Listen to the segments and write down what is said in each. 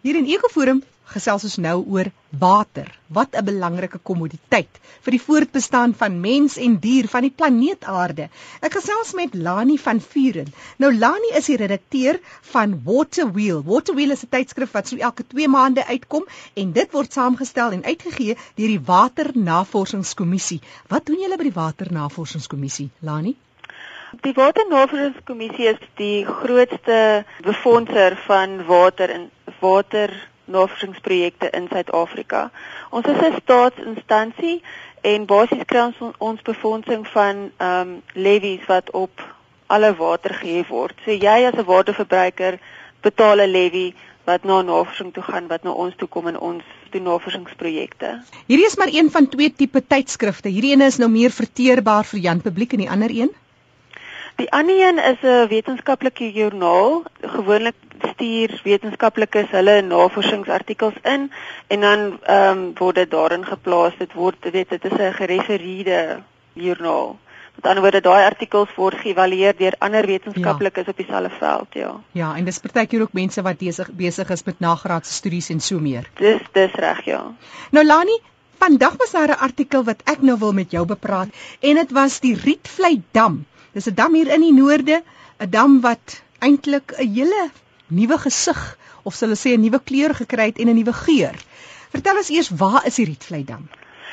Hier in Ekoforum gesels ons nou oor water. Wat 'n belangrike kommoditeit vir die voortbestaan van mens en dier van die planeet Aarde. Ek gesels met Lani van Vuren. Nou Lani is die redakteur van Water Wheel. Water Wheel is 'n tydskrif wat so elke 2 maande uitkom en dit word saamgestel en uitgegee deur die Waternavorsingskommissie. Wat doen julle by die Waternavorsingskommissie, Lani? Die Waternavorsingskommissie is die grootste befondser van water in waternavorsingsprojekte in Suid-Afrika. Ons is 'n staatsinstansie en basies kry ons ons befondsing van ehm um, levies wat op alle water gehef word. So jy as 'n waterverbruiker betaal 'n levy wat na navorsing toe gaan wat na ons toe kom in ons doen navorsingsprojekte. Hierdie is maar een van twee tipe tydskrifte. Hierdie een is nou meer verteerbaar vir Jan publiek en die ander een? Die ander een is 'n wetenskaplike joernaal. Gewoonlik stuur wetenskaplikes hulle navorsingsartikels in en dan ehm um, word dit daarin geplaas. Dit word weet dit is 'n gerefereerde joernaal. Met ander woorde daai artikels word geëvalueer deur ander wetenskaplikes ja. op dieselfde veld, ja. Ja, en dis partykeer ook mense wat besig besig is met nagraadse studies en so meer. Dis dis reg, ja. Nou Lani, vandag was daar 'n artikel wat ek nou wil met jou bepraat en dit was die Rietvlei dam. Dis 'n dam hier in die noorde, 'n dam wat eintlik 'n hele nuwe gesig of sal ons sê 'n nuwe kleur gekry het en 'n nuwe geur. Vertel ons eers waar is die Rietvlei dam?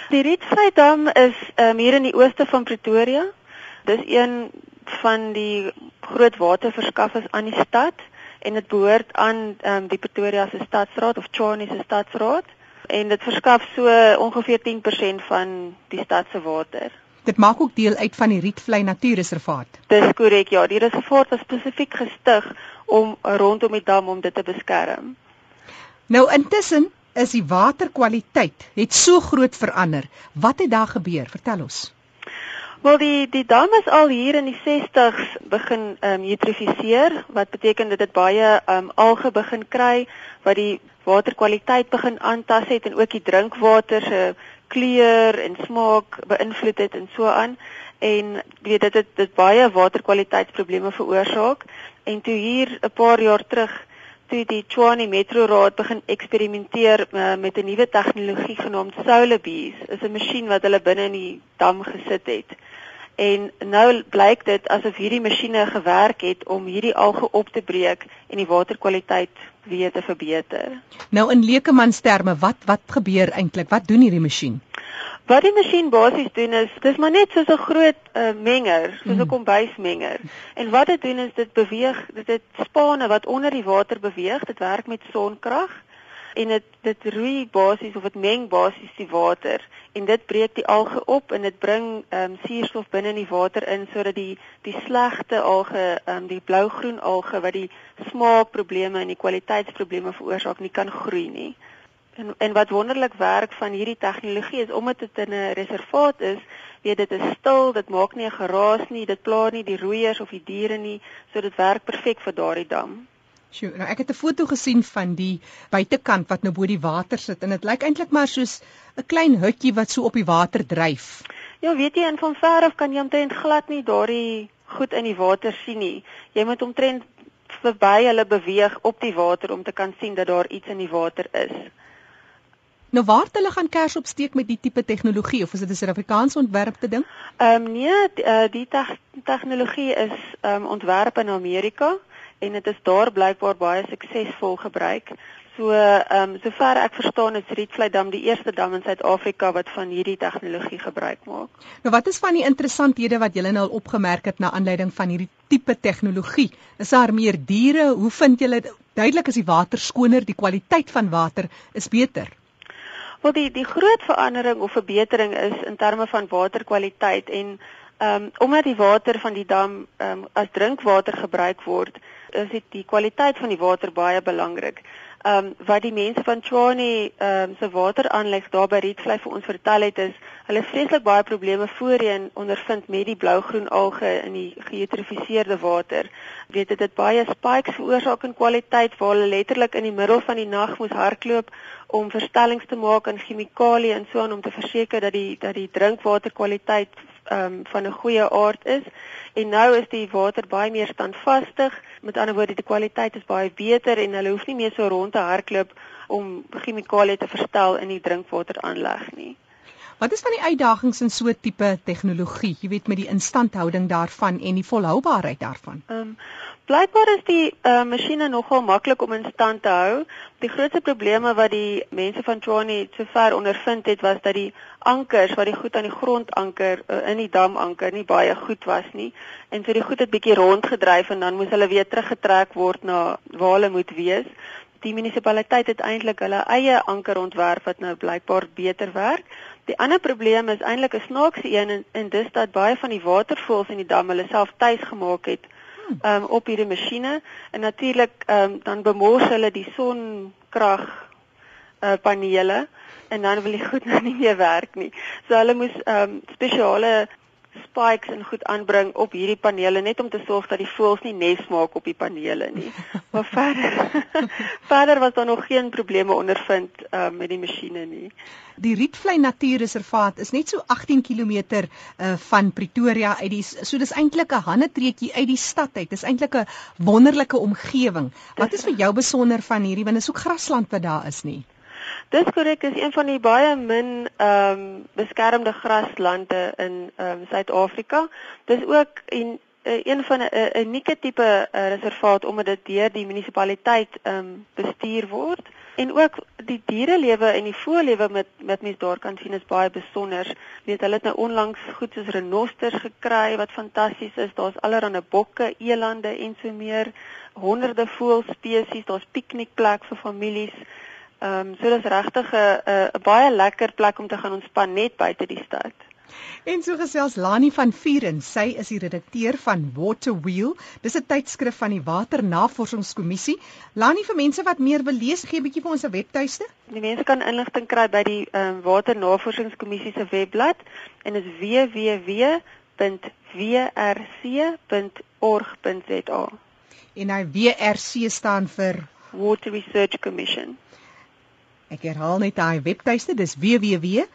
Die Rietvlei dam is um, hier in die ooste van Pretoria. Dis een van die groot waterverskaffers aan die stad en dit behoort aan um, die Pretoria se stadsraad of Tshwane se stadsraad en dit verskaf so ongeveer 10% van die stad se water. Dit maak ook deel uit van die Rietvlei Natuurreservaat. Dis korrek, ja, die reservaat is spesifiek gestig om rondom die dam om dit te beskerm. Nou intussen is die waterkwaliteit het so groot verander. Wat het daar gebeur? Vertel ons. Wel die die dam is al hier in die 60s begin ehm um, eutrofiseer wat beteken dat dit baie ehm um, alge begin kry wat die waterkwaliteit begin aantas het en ook die drinkwater se kleur en smaak beïnvloed het en so aan. En weet dit het dit baie waterkwaliteitsprobleme veroorsaak. En toe hier 'n paar jaar terug toe die Tshwane Metro Raad begin eksperimenteer uh, met 'n nuwe tegnologie genaamd Solarbees is 'n masjien wat hulle binne in die dam gesit het. En nou blyk dit asof hierdie masjiene gewerk het om hierdie alge op te breek en die waterkwaliteit weer te verbeter. Nou in lekemansterme, wat wat gebeur eintlik? Wat doen hierdie masjien? Wat die masjien basies doen is, dis maar net soos 'n groot uh, menger, soos 'n mm. kombuismenger. En wat dit doen is dit beweeg, dit het spane wat onder die water beweeg. Dit werk met sonkrag en dit dit roei basies of dit meng basies die water en dit breek die alge op en dit bring ehm um, suurstof binne in die water in sodat die die slegte alge ehm um, die blougroen alge wat die smaakprobleme en die kwaliteitsprobleme veroorsaak nie kan groei nie. En en wat wonderlik werk van hierdie tegnologie is omdat dit in 'n reservaat is, weet dit is stil, dit maak nie 'n geraas nie, dit pla nie die roeiers of die diere nie, so dit werk perfek vir daardie dam. Sjoe, nou ek het 'n foto gesien van die buitekant wat nou bo die water sit en dit lyk eintlik maar soos 'n klein hutjie wat so op die water dryf. Ja, weet jy, in van ver af kan jy omtrent glad nie daardie goed in die water sien nie. Jy moet omtrent verby hulle beweeg op die water om te kan sien dat daar iets in die water is. Nou waar hulle gaan kers opsteek met die tipe tegnologie of is dit 'n Suid-Afrikaanse ontwerpte ding? Ehm um, nee, die, uh, die te tegnologie is ehm um, ontwerp in Amerika en dit is daar blykbaar baie suksesvol gebruik. So ehm um, sover ek verstaan is Rietvlei dam die eerste dam in Suid-Afrika wat van hierdie tegnologie gebruik maak. Nou wat is van die interessanthede wat julle nou al opgemerk het na aanleiding van hierdie tipe tegnologie? Is daar meer diere? Hoe vind julle duidelik is die water skoner, die kwaliteit van water is beter? Wel die die groot verandering of verbetering is in terme van waterkwaliteit en ehm um, omdat die water van die dam ehm um, as drinkwater gebruik word, is dit die kwaliteit van die water baie belangrik. Ehm um, wat die mense van Tshwane ehm um, se wateraanleg daar by Rietvlei vir ons vertel het is hulle vreeslik baie probleme voorheen ondervind met die blougroen alge in die geëutrofiseerde water. Weet dit het baie spikes veroorsaak in kwaliteit waar hulle letterlik in die middel van die nag moes hardloop om verstellings te maak aan chemikalieë en so aan om te verseker dat die dat die drinkwaterkwaliteit um, van 'n goeie aard is en nou is die water baie meer standvastig. Met ander woorde, die kwaliteit is baie beter en hulle hoef nie meer so rond te hardloop om chemikalieë te verstel in die drinkwateranleg nie. Wat is van die uitdagings in so 'n tipe tegnologie, jy weet met die instandhouding daarvan en die volhoubaarheid daarvan? Ehm um, blykbaar is die uh, masjiene nogal maklik om in stand te hou. Die grootste probleme wat die mense van Tshwane sover ondervind het was dat die ankers wat die goed aan die grond anker uh, in die dam anker nie baie goed was nie en so die goed het bietjie rondgedryf en dan moes hulle weer teruggetrek word na waar hulle moet wees. Die munisipaliteit het eintlik hulle eie anker ontwerp wat nou blykbaar beter werk. Die ander probleem is eintlik 'n snaakse een en, en dis dat baie van die watervoëls in die dam hulle self tuis gemaak het um, op hierdie masjiene. En natuurlik um, dan bemors hulle die sonkrag uh, panele. En dan wil die goed nou nie meer werk nie. So hulle moes um, spesiale spikes en goed aanbring op hierdie panele net om te sorg dat die voëls nie nes maak op die panele nie. Maar verder verder was daar nog geen probleme ondervind uh, met die masjiene nie. Die Rietvlei Natuurreservaat is net so 18 km uh, van Pretoria uit die so dis eintlik 'n handetreetjie uit die stad uit. Dis eintlik 'n wonderlike omgewing. Wat is vir jou besonder van hierdie want dit is ook grasland wat daar is nie? Dis korrek, is een van die baie min ehm um, beskermde graslande in ehm um, Suid-Afrika. Dis ook en uh, een van 'n unieke tipe uh, reservaat omdat dit deur die munisipaliteit ehm um, bestuur word en ook die dierelewe en die voëlewe met met mense daar kan sien is baie besonder. Weet hulle het nou onlangs goed soos renosters gekry wat fantasties is. Daar's allerlei bokke, elande en so meer. Honderde voëlspesies, daar's piknikplek vir families. Ehm um, so dis regtig 'n 'n baie lekker plek om te gaan ontspan net buite die stad. En so gesels Lani van Vuren, sy is die redakteur van Water Wheel. Dis 'n tydskrif van die Waternavorsingskommissie. Lani vir mense wat meer wil lees, gee 'n bietjie vir ons 'n webtuiste. Die mense kan inligting kry by die ehm um, Waternavorsingskommissie se webblad en dit is www.wrc.org.za. En hy WRC staan vir Water Research Commission. Ek herhaal net daai webtuiste, dis www.wrc.org.